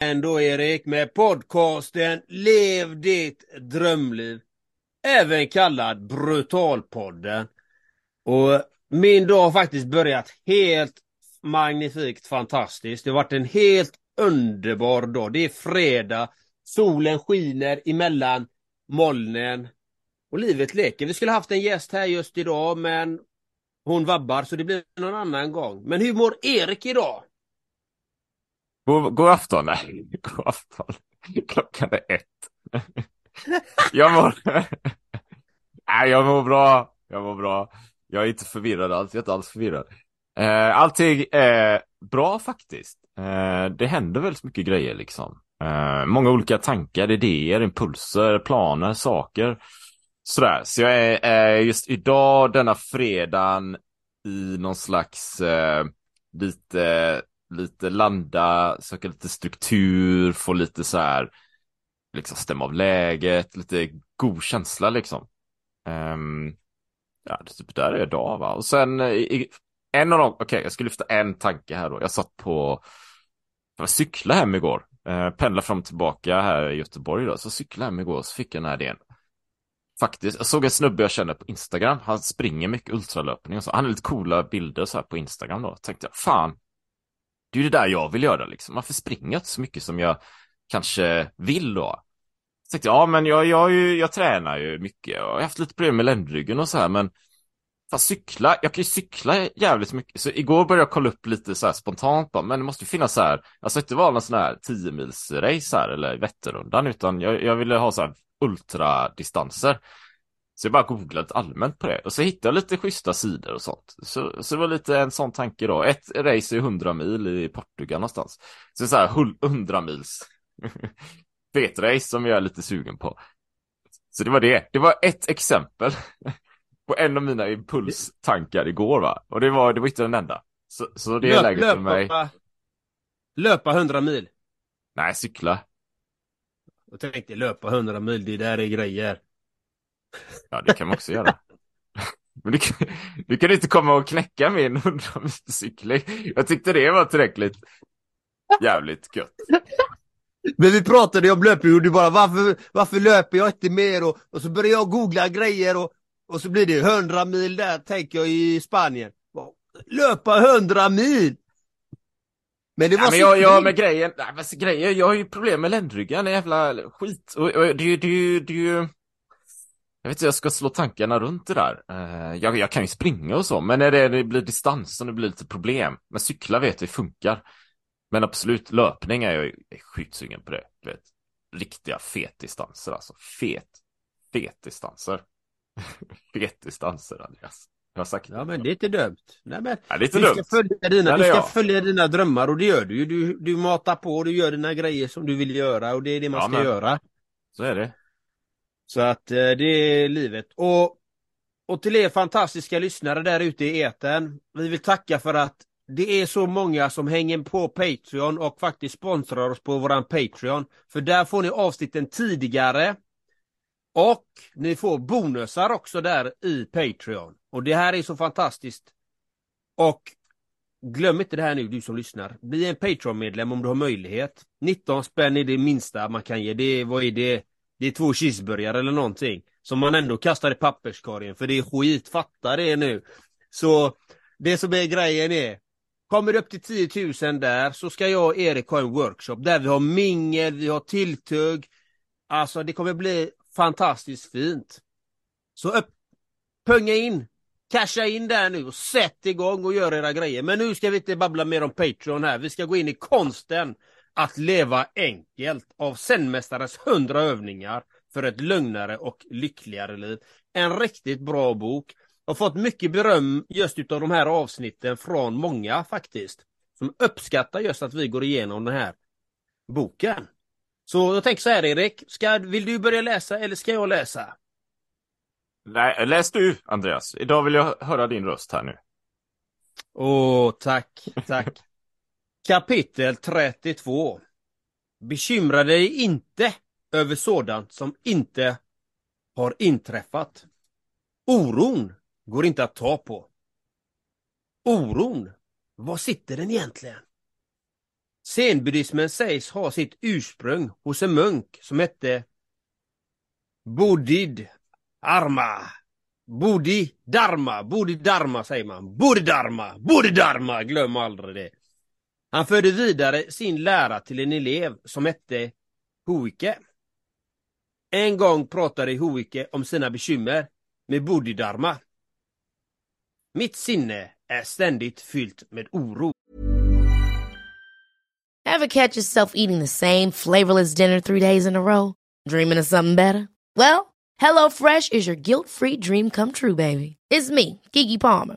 då Erik med podcasten Lev ditt drömliv. Även kallad Brutalpodden. Och min dag har faktiskt börjat helt magnifikt fantastiskt. Det har varit en helt underbar dag. Det är fredag. Solen skiner emellan molnen. Och livet leker. Vi skulle haft en gäst här just idag men hon vabbar så det blir någon annan gång. Men hur mår Erik idag? God, god afton, nej, god afton. Klockan är ett. jag mår... nej, jag mår bra. Jag mår bra. Jag är inte förvirrad alls, jag är inte alls förvirrad. Eh, allting är bra faktiskt. Eh, det händer väldigt mycket grejer liksom. Eh, många olika tankar, idéer, impulser, planer, saker. Sådär, så jag är, just idag, denna fredagen, i någon slags eh, lite lite landa, söka lite struktur, få lite så här, liksom stämma av läget, lite god känsla liksom. Um, ja, det typ där är idag va. Och sen eh, i, en av dem, okej, okay, jag ska lyfta en tanke här då. Jag satt på, jag cykla hem igår, eh, pendla fram och tillbaka här i Göteborg då, så cykla hem igår så fick jag den här idén. Faktiskt, jag såg en snubbe jag känner på Instagram, han springer mycket ultralöpning och så, han har lite coola bilder så här på Instagram då, tänkte jag, fan, det är ju det där jag vill göra liksom. Varför springer jag inte så mycket som jag kanske vill då? Så tänkte jag, ja men jag, jag, jag, jag tränar ju mycket och jag har haft lite problem med ländryggen och så här men Fast cykla, jag kan ju cykla jävligt mycket. Så igår började jag kolla upp lite så här spontant bara, men det måste ju finnas så här, alltså inte vara någon sån här 10 mils race här eller Vätternrundan utan jag, jag ville ha så här ultradistanser. Så jag bara googlade allmänt på det och så hittade jag lite schyssta sidor och sånt. Så, så det var lite en sån tanke då. Ett race är 100 mil i Portugal någonstans. Så så här 100 mils fetrace som jag är lite sugen på. Så det var det. Det var ett exempel på en av mina impulstankar igår va. Och det var, det var inte den enda. Så, så det är Löp, läget för mig. Löpa 100 mil? Nej, cykla. Jag tänkte löpa 100 mil, det där är grejer. Ja, det kan man också göra. Men du kan, du kan inte komma och knäcka min 100 cykling. Jag tyckte det var tillräckligt jävligt gött. Men vi pratade om löpning och du bara varför, varför löper jag inte mer? Och, och så började jag googla grejer och, och så blir det 100 mil där tänker jag i Spanien. Löpa 100 mil! Men det var ja, men jag, jag med grejen, nej, men grejen, jag har ju problem med ländryggen, jävla skit. Och, och det det det ju jag vet inte, jag ska slå tankarna runt det där. Uh, jag, jag, kan ju springa och så, men när det, det blir distans och det blir lite problem. Men cykla vet vi funkar. Men absolut, löpning är jag, är sjukt sugen på det. Du vet. Riktiga fetdistanser alltså. Fet, fetdistanser. fetdistanser, Andreas. Jag har sagt ja, men det är inte dumt. Nej, men ja, det är inte du dumt. ska, följa dina, du ska följa dina drömmar och det gör du ju. Du, du matar på och du gör dina grejer som du vill göra och det är det man ja, ska men, göra. Så är det. Så att eh, det är livet. Och, och till er fantastiska lyssnare där ute i eten. Vi vill tacka för att det är så många som hänger på Patreon och faktiskt sponsrar oss på våran Patreon. För där får ni avsnitten tidigare. Och ni får bonusar också där i Patreon. Och det här är så fantastiskt. Och glöm inte det här nu du som lyssnar. Bli en Patreon-medlem om du har möjlighet. 19 spänn är det minsta man kan ge. Det, vad är det? Det är två cheeseburgare eller någonting som man ändå kastar i papperskorgen för det är skit, fatta det nu. Så det som är grejen är Kommer det upp till 10 000 där så ska jag och Erik ha en workshop där vi har mingel, vi har tilltugg. Alltså det kommer bli fantastiskt fint. Så upp, punga in, casha in där nu och sätt igång och gör era grejer. Men nu ska vi inte babbla mer om Patreon här. Vi ska gå in i konsten att leva enkelt av Zenmästarens 100 övningar för ett lugnare och lyckligare liv. En riktigt bra bok. Har fått mycket beröm just utav de här avsnitten från många faktiskt. Som uppskattar just att vi går igenom den här boken. Så jag tänker så här Erik, ska, vill du börja läsa eller ska jag läsa? Nej, läs du Andreas. Idag vill jag höra din röst här nu. Åh, tack, tack. Kapitel 32 Bekymra dig inte över sådant som inte har inträffat. Oron går inte att ta på. Oron, var sitter den egentligen? Zenbuddismen sägs ha sitt ursprung hos en munk som hette Bodhid Arma. Bodhi Dharma, Bodhi Dharma säger man. Bodhi Dharma, Bodhi Dharma, glöm aldrig det. Han förde vidare sin lära till en elev som hette Huike. En gång pratade Huike om sina bekymmer med Bodhidharma. Mitt sinne är ständigt fyllt med oro. Ever catch yourself eating the same flavorless dinner three days in a row? Dreaming of something better? Well, hello fresh is your guilt-free dream come true, baby. It's me, Gigi Palmer.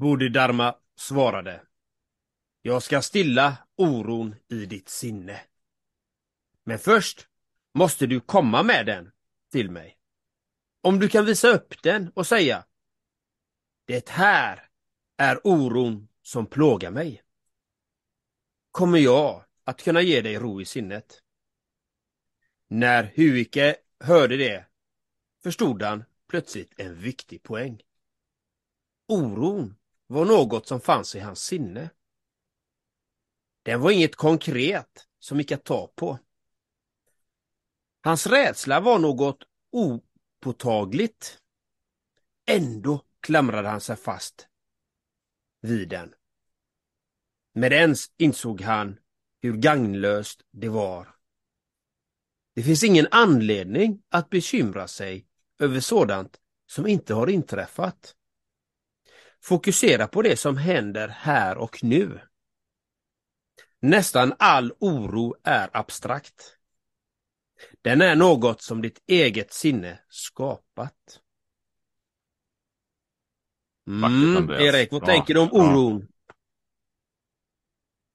Bodhidharma svarade. Jag ska stilla oron i ditt sinne. Men först måste du komma med den till mig. Om du kan visa upp den och säga Det här är oron som plågar mig. Kommer jag att kunna ge dig ro i sinnet. När Huike hörde det förstod han plötsligt en viktig poäng. Oron var något som fanns i hans sinne. Den var inget konkret som gick att ta på. Hans rädsla var något opåtagligt. Ändå klamrade han sig fast vid den. Med ens insåg han hur gagnlöst det var. Det finns ingen anledning att bekymra sig över sådant som inte har inträffat. Fokusera på det som händer här och nu. Nästan all oro är abstrakt. Den är något som ditt eget sinne skapat. Mm, Erik, vad Bra. tänker du om oron?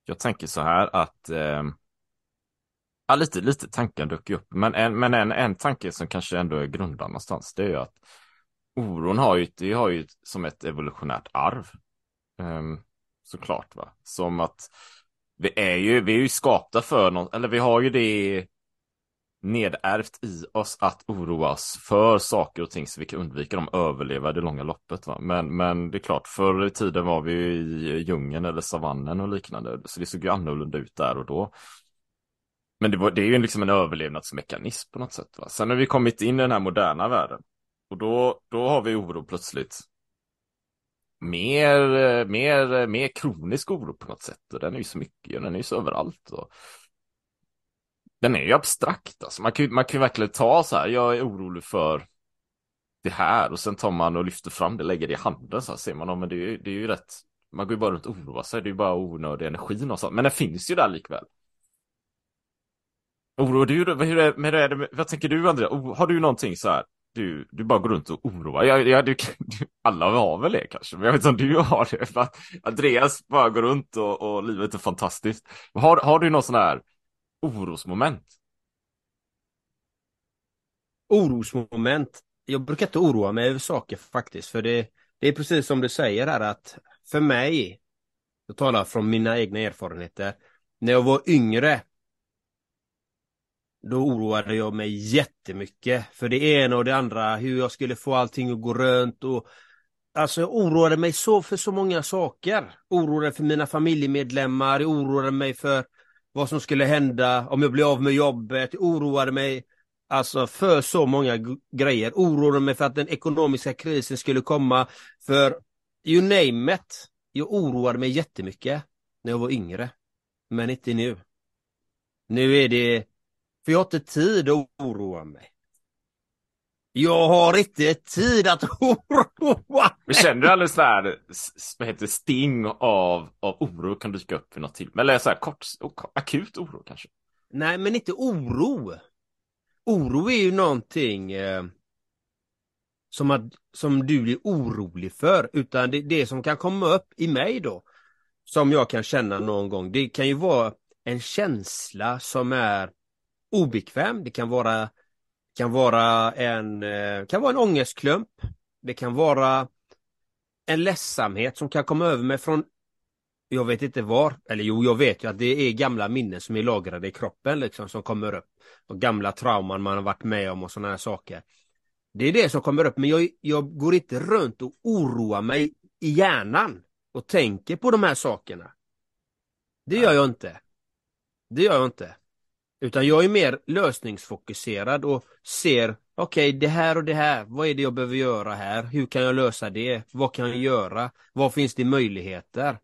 Jag tänker så här att eh, ja, lite, lite tankar dök upp, men, en, men en, en tanke som kanske ändå är grundad någonstans, det är ju att oron har ju, det har ju som ett evolutionärt arv. Um, såklart va. Som att vi är ju, vi är ju skapta för något, eller vi har ju det nedärvt i oss att oroa oss för saker och ting så vi kan undvika dem, överleva det långa loppet. Va? Men, men det är klart, förr i tiden var vi i djungeln eller savannen och liknande, så det såg ju annorlunda ut där och då. Men det, var, det är ju liksom en överlevnadsmekanism på något sätt. Va? Sen har vi kommit in i den här moderna världen och då, då har vi oro plötsligt. Mer, eh, mer, eh, mer kronisk oro på något sätt. Och den är ju så mycket, den är ju så överallt. Och... Den är ju abstrakt. Alltså. Man kan ju man kan verkligen ta så här, jag är orolig för det här och sen tar man och lyfter fram det, lägger det i handen så här ser man, men det är, ju, det är ju rätt, man går ju bara runt och oroar sig, det är ju bara onödig energi och sånt, men den finns ju där likväl. Oroar du dig? Hur är, hur är det, vad tänker du Andrea? Har du någonting så här? Du, du bara går runt och oroar. jag, jag, du, alla har väl det kanske, men jag vet inte om du har det. För att Andreas bara går runt och, och livet är fantastiskt. Har, har du någon sån här orosmoment? Orosmoment? Jag brukar inte oroa mig över saker faktiskt, för det, det är precis som du säger här att för mig, jag talar från mina egna erfarenheter, när jag var yngre då oroade jag mig jättemycket för det ena och det andra, hur jag skulle få allting att gå runt och Alltså jag oroade mig så för så många saker. Oroade för mina familjemedlemmar, jag oroade mig för vad som skulle hända om jag blev av med jobbet, jag oroade mig alltså för så många grejer, oroade mig för att den ekonomiska krisen skulle komma, för you name it. Jag oroade mig jättemycket när jag var yngre, men inte nu. Nu är det, för jag har inte tid att oroa mig. Jag har inte tid att oroa mig. Känner du alldeles där, vad heter sting av, av oro kan dyka upp vid något till? Eller så här kort, akut oro kanske? Nej, men inte oro. Oro är ju någonting eh, som, att, som du blir orolig för, utan det, det som kan komma upp i mig då, som jag kan känna någon gång, det kan ju vara en känsla som är obekväm, det kan vara kan vara en, eh, kan vara en ångestklump. Det kan vara en ledsamhet som kan komma över mig från jag vet inte var, eller jo jag vet ju att det är gamla minnen som är lagrade i kroppen liksom som kommer upp. Och gamla trauman man har varit med om och sådana här saker. Det är det som kommer upp men jag, jag går inte runt och oroar mig i hjärnan och tänker på de här sakerna. Det gör jag inte. Det gör jag inte. Utan jag är mer lösningsfokuserad och ser, okej okay, det här och det här, vad är det jag behöver göra här? Hur kan jag lösa det? Vad kan jag göra? Vad finns det möjligheter?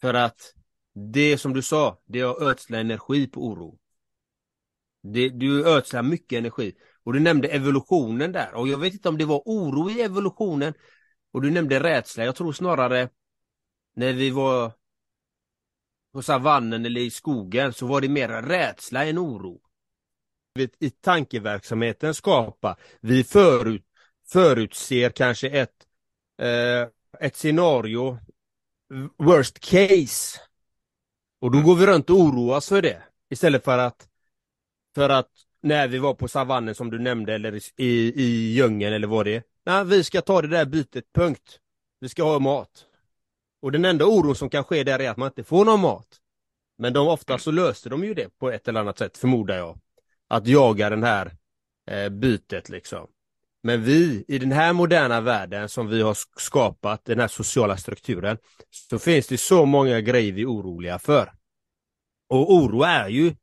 För att det som du sa, det är att ödsla energi på oro. Det, du ödslar mycket energi. Och du nämnde evolutionen där och jag vet inte om det var oro i evolutionen och du nämnde rädsla. Jag tror snarare när vi var på savannen eller i skogen så var det mer rädsla än oro. I tankeverksamheten skapa, vi förut, förutser kanske ett, eh, ett scenario, worst case. Och då går vi runt och oroas för det. Istället för att, för att när vi var på savannen som du nämnde eller i, i djungeln eller vad det är. Nej, vi ska ta det där bytet, punkt. Vi ska ha mat. Och den enda oron som kan ske där är att man inte får någon mat. Men de ofta så löste de ju det på ett eller annat sätt, förmodar jag. Att jaga den här eh, bytet liksom. Men vi, i den här moderna världen som vi har skapat, den här sociala strukturen, så finns det så många grejer vi är oroliga för. Och oro är ju,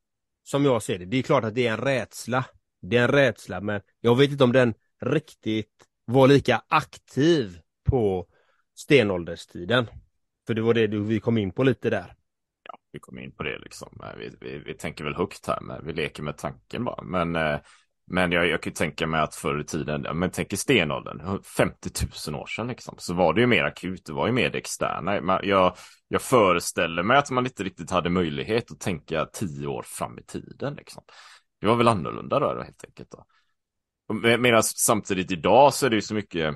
som jag ser det, det är klart att det är en rädsla. Det är en rädsla, men jag vet inte om den riktigt var lika aktiv på stenålderstiden. För det var det vi kom in på lite där. Ja, vi kom in på det liksom. Eh, vi, vi, vi tänker väl högt här, men vi leker med tanken bara. Men, eh, men jag, jag kan ju tänka mig att förr i tiden, men tänk i stenåldern, 50 000 år sedan liksom, så var det ju mer akut, det var ju mer det externa. Jag, jag föreställer mig att man inte riktigt hade möjlighet att tänka tio år fram i tiden liksom. Det var väl annorlunda då helt enkelt. Då. Medan samtidigt idag så är det ju så mycket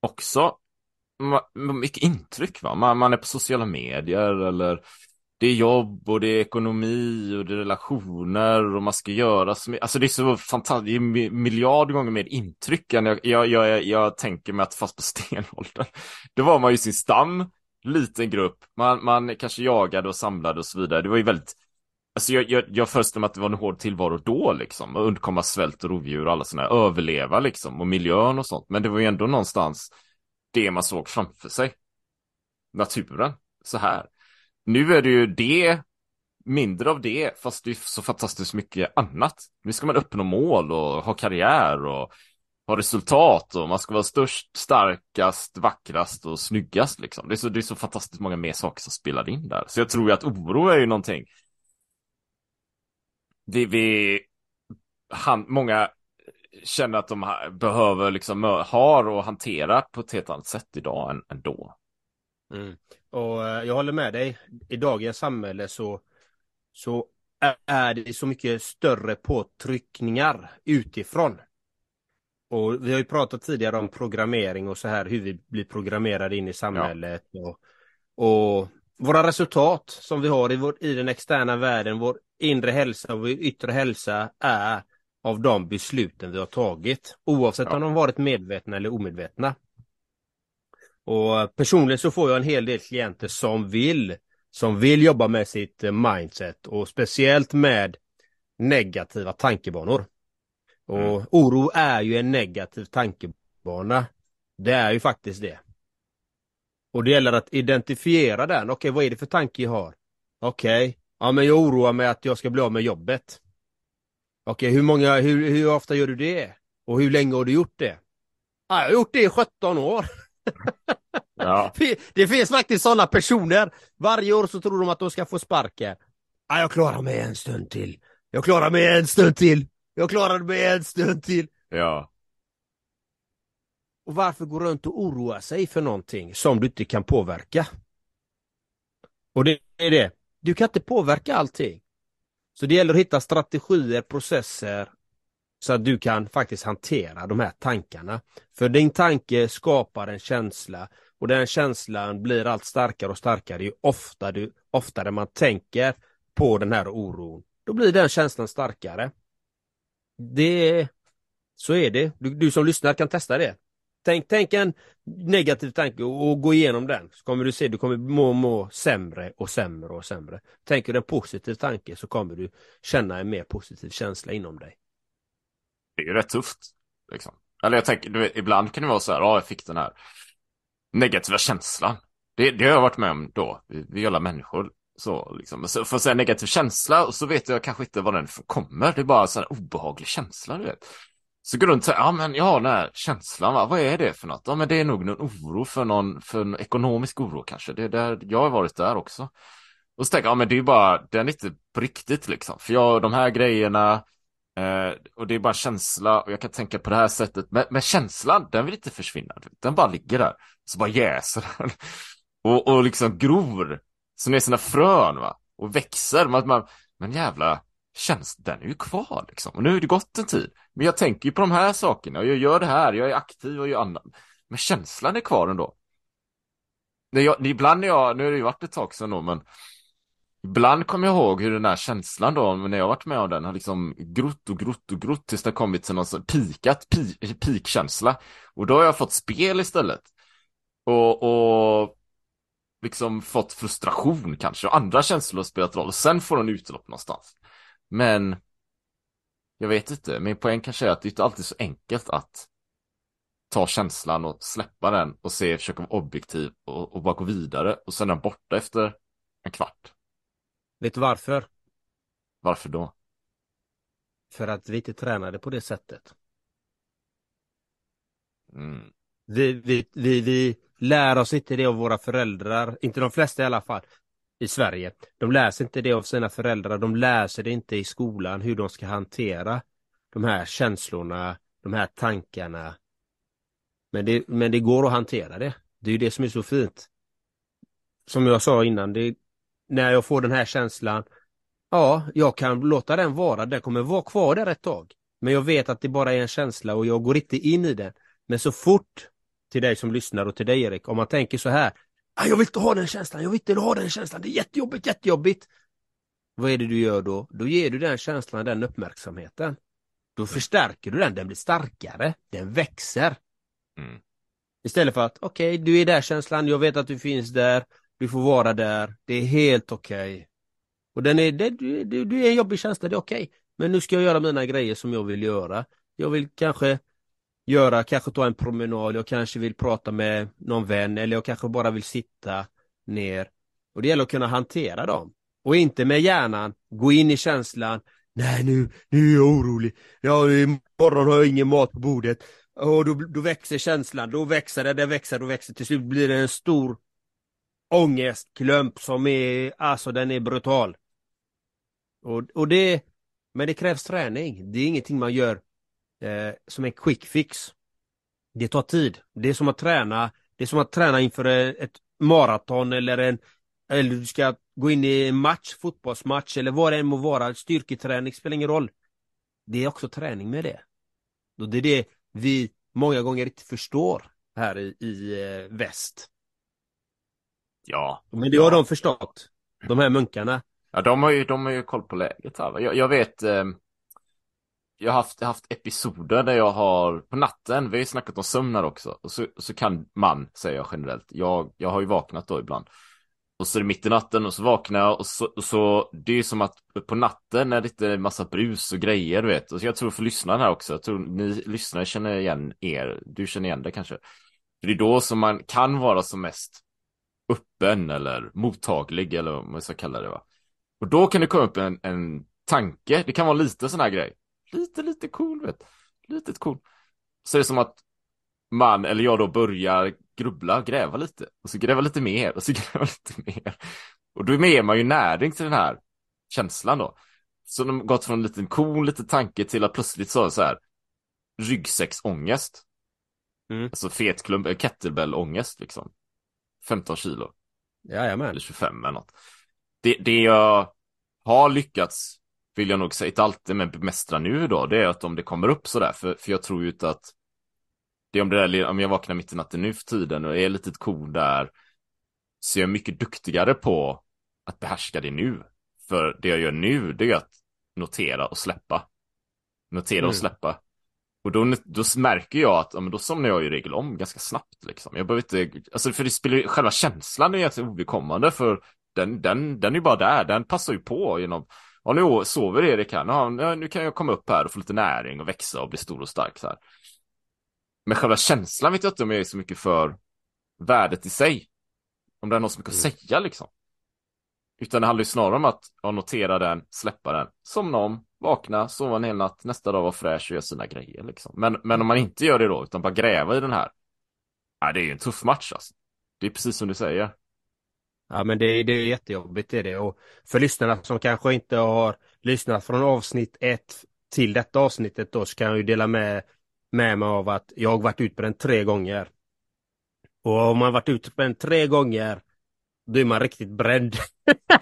Också mycket intryck va, man, man är på sociala medier eller det är jobb och det är ekonomi och det är relationer och man ska göra så mycket. Alltså det är så fantastiskt, det är miljard gånger mer intryck än jag, jag, jag, jag tänker mig att fast på stenåldern. Då var man ju sin stam, liten grupp, man, man kanske jagade och samlade och så vidare. Det var ju väldigt, alltså jag, jag, jag föreställer mig att det var en hård tillvaro då liksom, att undkomma svält och rovdjur och alla sådana här, överleva liksom, och miljön och sånt. Men det var ju ändå någonstans det man såg framför sig. Naturen, så här. Nu är det ju det, mindre av det, fast det är så fantastiskt mycket annat. Nu ska man uppnå mål och ha karriär och ha resultat och man ska vara störst, starkast, vackrast och snyggast liksom. Det är så, det är så fantastiskt många mer saker som spelar in där. Så jag tror ju att oro är ju någonting vi, vi han, många känner att de behöver liksom har och hantera på ett helt annat sätt idag än, än då. Mm. Och eh, jag håller med dig. I dagens samhälle så, så är det så mycket större påtryckningar utifrån. Och vi har ju pratat tidigare om programmering och så här hur vi blir programmerade in i samhället. Ja. Och, och, våra resultat som vi har i, vår, i den externa världen, vår inre hälsa och yttre hälsa är av de besluten vi har tagit. Oavsett ja. om de varit medvetna eller omedvetna. Och personligen så får jag en hel del klienter som vill som vill jobba med sitt mindset och speciellt med negativa tankebanor. Och mm. oro är ju en negativ tankebana. Det är ju faktiskt det. Och det gäller att identifiera den. Okej, okay, vad är det för tanke jag har? Okej, okay. Ja men jag oroar mig att jag ska bli av med jobbet. Okej, hur många, hur, hur ofta gör du det? Och hur länge har du gjort det? Ja, jag har gjort det i 17 år. Ja. Det finns faktiskt sådana personer. Varje år så tror de att de ska få sparken. Ja, jag klarar mig en stund till. Jag klarar mig en stund till. Jag klarar mig en stund till. Ja. Och varför gå runt och oroa sig för någonting som du inte kan påverka? Och det är det. Du kan inte påverka allting. Så det gäller att hitta strategier, processer så att du kan faktiskt hantera de här tankarna. För din tanke skapar en känsla och den känslan blir allt starkare och starkare ju ofta du, oftare man tänker på den här oron. Då blir den känslan starkare. Det, så är det. Du, du som lyssnar kan testa det. Tänk, tänk en negativ tanke och, och gå igenom den. Så kommer du se, du kommer må, må sämre och sämre och sämre. Tänker du en positiv tanke så kommer du känna en mer positiv känsla inom dig. Det är ju rätt tufft. Liksom. Eller jag tänker, du vet, ibland kan det vara så här, ja jag fick den här negativa känslan. Det, det har jag varit med om då. Vi, vi alla människor. Så liksom. Så, får säga negativ känsla och så vet jag kanske inte var den kommer. Det är bara en obehaglig känsla, du vet. Så går runt och säger, ja men jag har den här känslan, va? vad är det för något? Ja men det är nog någon oro för någon, för en ekonomisk oro kanske. Det är där, jag har varit där också. Och så tänker jag, ja men det är bara, den är inte på riktigt liksom. För jag, de här grejerna, Eh, och det är bara känsla och jag kan tänka på det här sättet. Men, men känslan, den vill inte försvinna. Den bara ligger där. Så bara jäser den. och, och liksom gror. Som är sina frön va. Och växer. Man, man, men jävla känslan, den är ju kvar liksom. Och nu har det gått en tid. Men jag tänker ju på de här sakerna. Och jag gör det här. Jag är aktiv och gör annat. Men känslan är kvar ändå. När jag, ibland när jag, nu har det ju varit ett tag sedan då, men Ibland kommer jag ihåg hur den här känslan då, när jag varit med om den, har liksom grott och grott och grott tills det kommit till någon sån pikat, pikkänsla. Och då har jag fått spel istället. Och, och liksom fått frustration kanske, och andra känslor har spelat roll. Och sen får den utlopp någonstans. Men jag vet inte, min poäng kanske är att det inte alltid är så enkelt att ta känslan och släppa den och se, försöka vara objektiv och, och bara gå vidare och sen är den borta efter en kvart. Vet du varför? Varför då? För att vi inte tränade på det sättet. Mm. Vi, vi, vi, vi lär oss inte det av våra föräldrar, inte de flesta i alla fall, i Sverige. De lär sig inte det av sina föräldrar, de lär sig det inte i skolan hur de ska hantera de här känslorna, de här tankarna. Men det, men det går att hantera det. Det är ju det som är så fint. Som jag sa innan, det, när jag får den här känslan, ja, jag kan låta den vara, den kommer vara kvar där ett tag. Men jag vet att det bara är en känsla och jag går inte in i den. Men så fort, till dig som lyssnar och till dig Erik, om man tänker så här, jag vill inte ha den känslan, jag vill inte ha den känslan, det är jättejobbigt, jättejobbigt. Vad är det du gör då? Då ger du den känslan den uppmärksamheten. Då förstärker du den, den blir starkare, den växer. Mm. Istället för att, okej, okay, du är där känslan, jag vet att du finns där, du får vara där. Det är helt okej. Okay. Och den är, det, du, du, du är en jobbig känsla, det är okej. Okay. Men nu ska jag göra mina grejer som jag vill göra. Jag vill kanske göra, kanske ta en promenad, jag kanske vill prata med någon vän eller jag kanske bara vill sitta ner. Och det gäller att kunna hantera dem. Och inte med hjärnan gå in i känslan, nej nu, nu är jag orolig, ja, imorgon har jag ingen mat på bordet. Och då, då växer känslan, då växer det, det växer, då växer. Till slut blir det en stor ångestklump som är, alltså den är brutal. Och, och det, men det krävs träning. Det är ingenting man gör eh, som en quick fix. Det tar tid. Det är som att träna, det är som att träna inför ett maraton eller en, eller du ska gå in i en match, fotbollsmatch eller vad det än må vara, styrketräning spelar ingen roll. Det är också träning med det. Och det är det vi många gånger inte förstår här i, i eh, väst. Ja. Men det har de förstått, de här munkarna. Ja, de har ju, de har ju koll på läget här. Jag, jag vet, eh, jag har haft, haft episoder där jag har, på natten, vi har ju snackat om sömn här också, och så, så kan man, säger jag generellt, jag, jag har ju vaknat då ibland. Och så är det mitt i natten och så vaknar jag och så, och så det är som att på natten när det inte massa brus och grejer du vet. Och jag tror för lyssnarna här också, jag tror ni lyssnare känner igen er, du känner igen det kanske. För det är då som man kan vara som mest öppen eller mottaglig eller vad man ska kalla det va. Och då kan det komma upp en, en tanke, det kan vara lite sån här grej. Lite, lite cool vet. Lite cool. Så det är som att man eller jag då börjar grubbla, gräva lite. Och så gräva lite mer och så gräva lite mer. Och då är man ju näring till den här känslan då. Så de gått från en liten cool liten tanke till att plötsligt så, så här ryggsäcksångest. Mm. Alltså fetklump, eh, kettlebellångest liksom. 15 kilo. Jajamän. Eller 25 eller något. Det, det jag har lyckats, vill jag nog säga, inte alltid men bemästra nu då, det är att om det kommer upp sådär, för, för jag tror ju inte att det är om det där, om jag vaknar mitt i natten nu för tiden och är lite cool där, så är jag mycket duktigare på att behärska det nu. För det jag gör nu, det är att notera och släppa. Notera mm. och släppa. Och då, då märker jag att, ja, men då somnar jag i regel om ganska snabbt liksom. Jag behöver inte, alltså för det spelar själva känslan är egentligen ovidkommande för den, den, den är ju bara där, den passar ju på genom, ja nu sover Erik här, ja, nu kan jag komma upp här och få lite näring och växa och bli stor och stark så här. Men själva känslan vet jag inte om jag är så mycket för värdet i sig. Om det är något så mycket att säga liksom. Utan det handlar ju snarare om att ja, notera den, släppa den, somna om, vakna, sova en hel natt, nästa dag vara fräsch och göra sina grejer liksom. Men, men om man inte gör det då, utan bara gräva i den här. Ja, det är ju en tuff match alltså. Det är precis som du säger. Ja men det, det är jättejobbigt det är det. Och för lyssnarna som kanske inte har lyssnat från avsnitt ett till detta avsnittet då så kan jag ju dela med, med mig av att jag har varit den tre gånger. Och om man varit den tre gånger då är man riktigt bränd.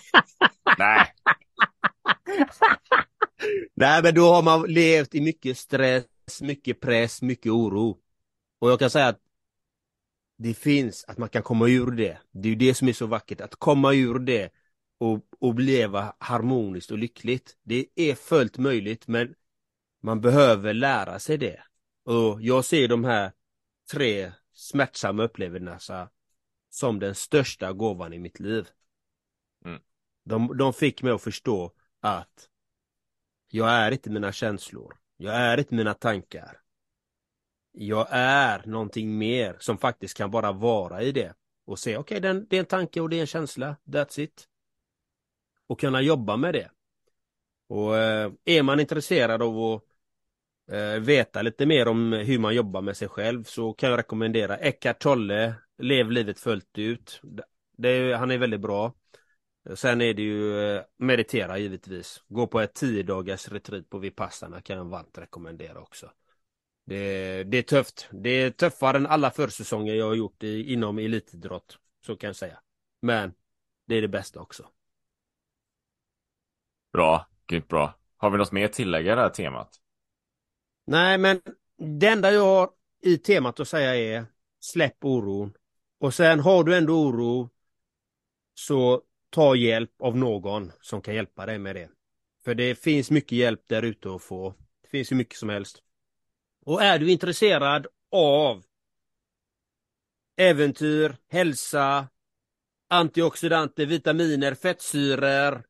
Nej. Nej men då har man levt i mycket stress, mycket press, mycket oro. Och jag kan säga att det finns, att man kan komma ur det. Det är ju det som är så vackert, att komma ur det och, och leva harmoniskt och lyckligt. Det är fullt möjligt men man behöver lära sig det. Och jag ser de här tre smärtsamma upplevelserna som den största gåvan i mitt liv. Mm. De, de fick mig att förstå att jag är inte mina känslor. Jag är inte mina tankar. Jag är någonting mer som faktiskt kan bara vara i det. Och se, okej, okay, det är en tanke och det är en känsla. That's it. Och kunna jobba med det. Och eh, är man intresserad av att eh, veta lite mer om hur man jobbar med sig själv så kan jag rekommendera Eckart Tolle, Lev livet fullt ut. Det är, han är väldigt bra. Sen är det ju eh, meditera givetvis. Gå på ett tio dagars retreat på Vipassana kan jag varmt rekommendera också. Det, det, är tufft. Det är tuffare än alla försäsonger jag har gjort i, inom elitidrott. Så kan jag säga. Men det är det bästa också. Bra, grymt bra. Har vi något mer att tillägga i det här temat? Nej, men det enda jag har i temat att säga är släpp oron. Och sen har du ändå oro så ta hjälp av någon som kan hjälpa dig med det. För det finns mycket hjälp där ute att få. Det finns ju mycket som helst. Och är du intresserad av äventyr, hälsa, antioxidanter, vitaminer, fettsyror.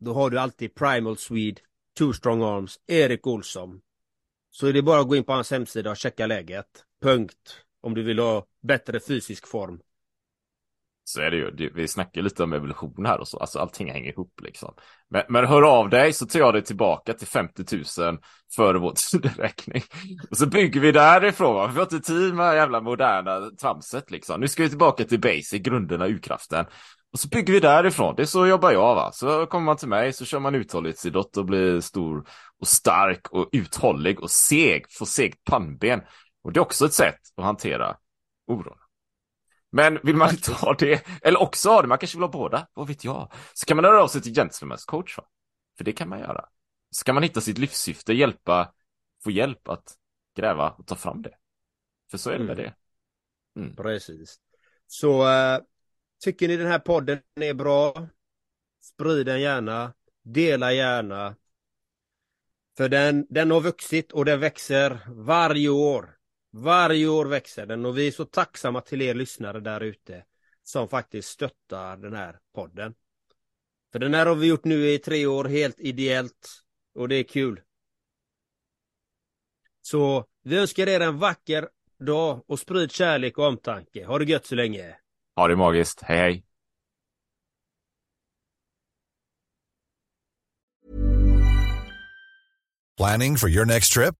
Då har du alltid Primal Swede, Two Strong Arms, Erik Olsson. Så är det bara att gå in på hans hemsida och checka läget. Punkt. Om du vill ha bättre fysisk form. Så är det ju. Vi snackar lite om evolution här och så. Alltså allting hänger ihop liksom. Men, men hör av dig så tar jag dig tillbaka till 50 000 före vår tideräkning. Och så bygger vi därifrån. Vi har inte tid med jävla moderna tramset liksom. Nu ska vi tillbaka till basic, grunderna, urkraften. Och så bygger vi därifrån. Det är så jobbar jag va. Så kommer man till mig så kör man uthållighetsidrott och blir stor och stark och uthållig och seg. Får segt pannben. Och det är också ett sätt att hantera oron. Men vill man inte ha det, eller också ha det, man kanske vill ha båda, vad vet jag. Så kan man höra av sig till Gentlemen's coach va? För det kan man göra. Så kan man hitta sitt livssyfte, hjälpa, få hjälp att gräva och ta fram det. För så är det med Mm. det. Mm. Precis. Så äh, tycker ni den här podden är bra? Sprid den gärna. Dela gärna. För den, den har vuxit och den växer varje år. Varje år växer den och vi är så tacksamma till er lyssnare där ute som faktiskt stöttar den här podden. För den här har vi gjort nu i tre år helt ideellt och det är kul. Så vi önskar er en vacker dag och sprid kärlek och omtanke. Ha det gött så länge. Ha det magiskt, hej hej. Planning for your next trip?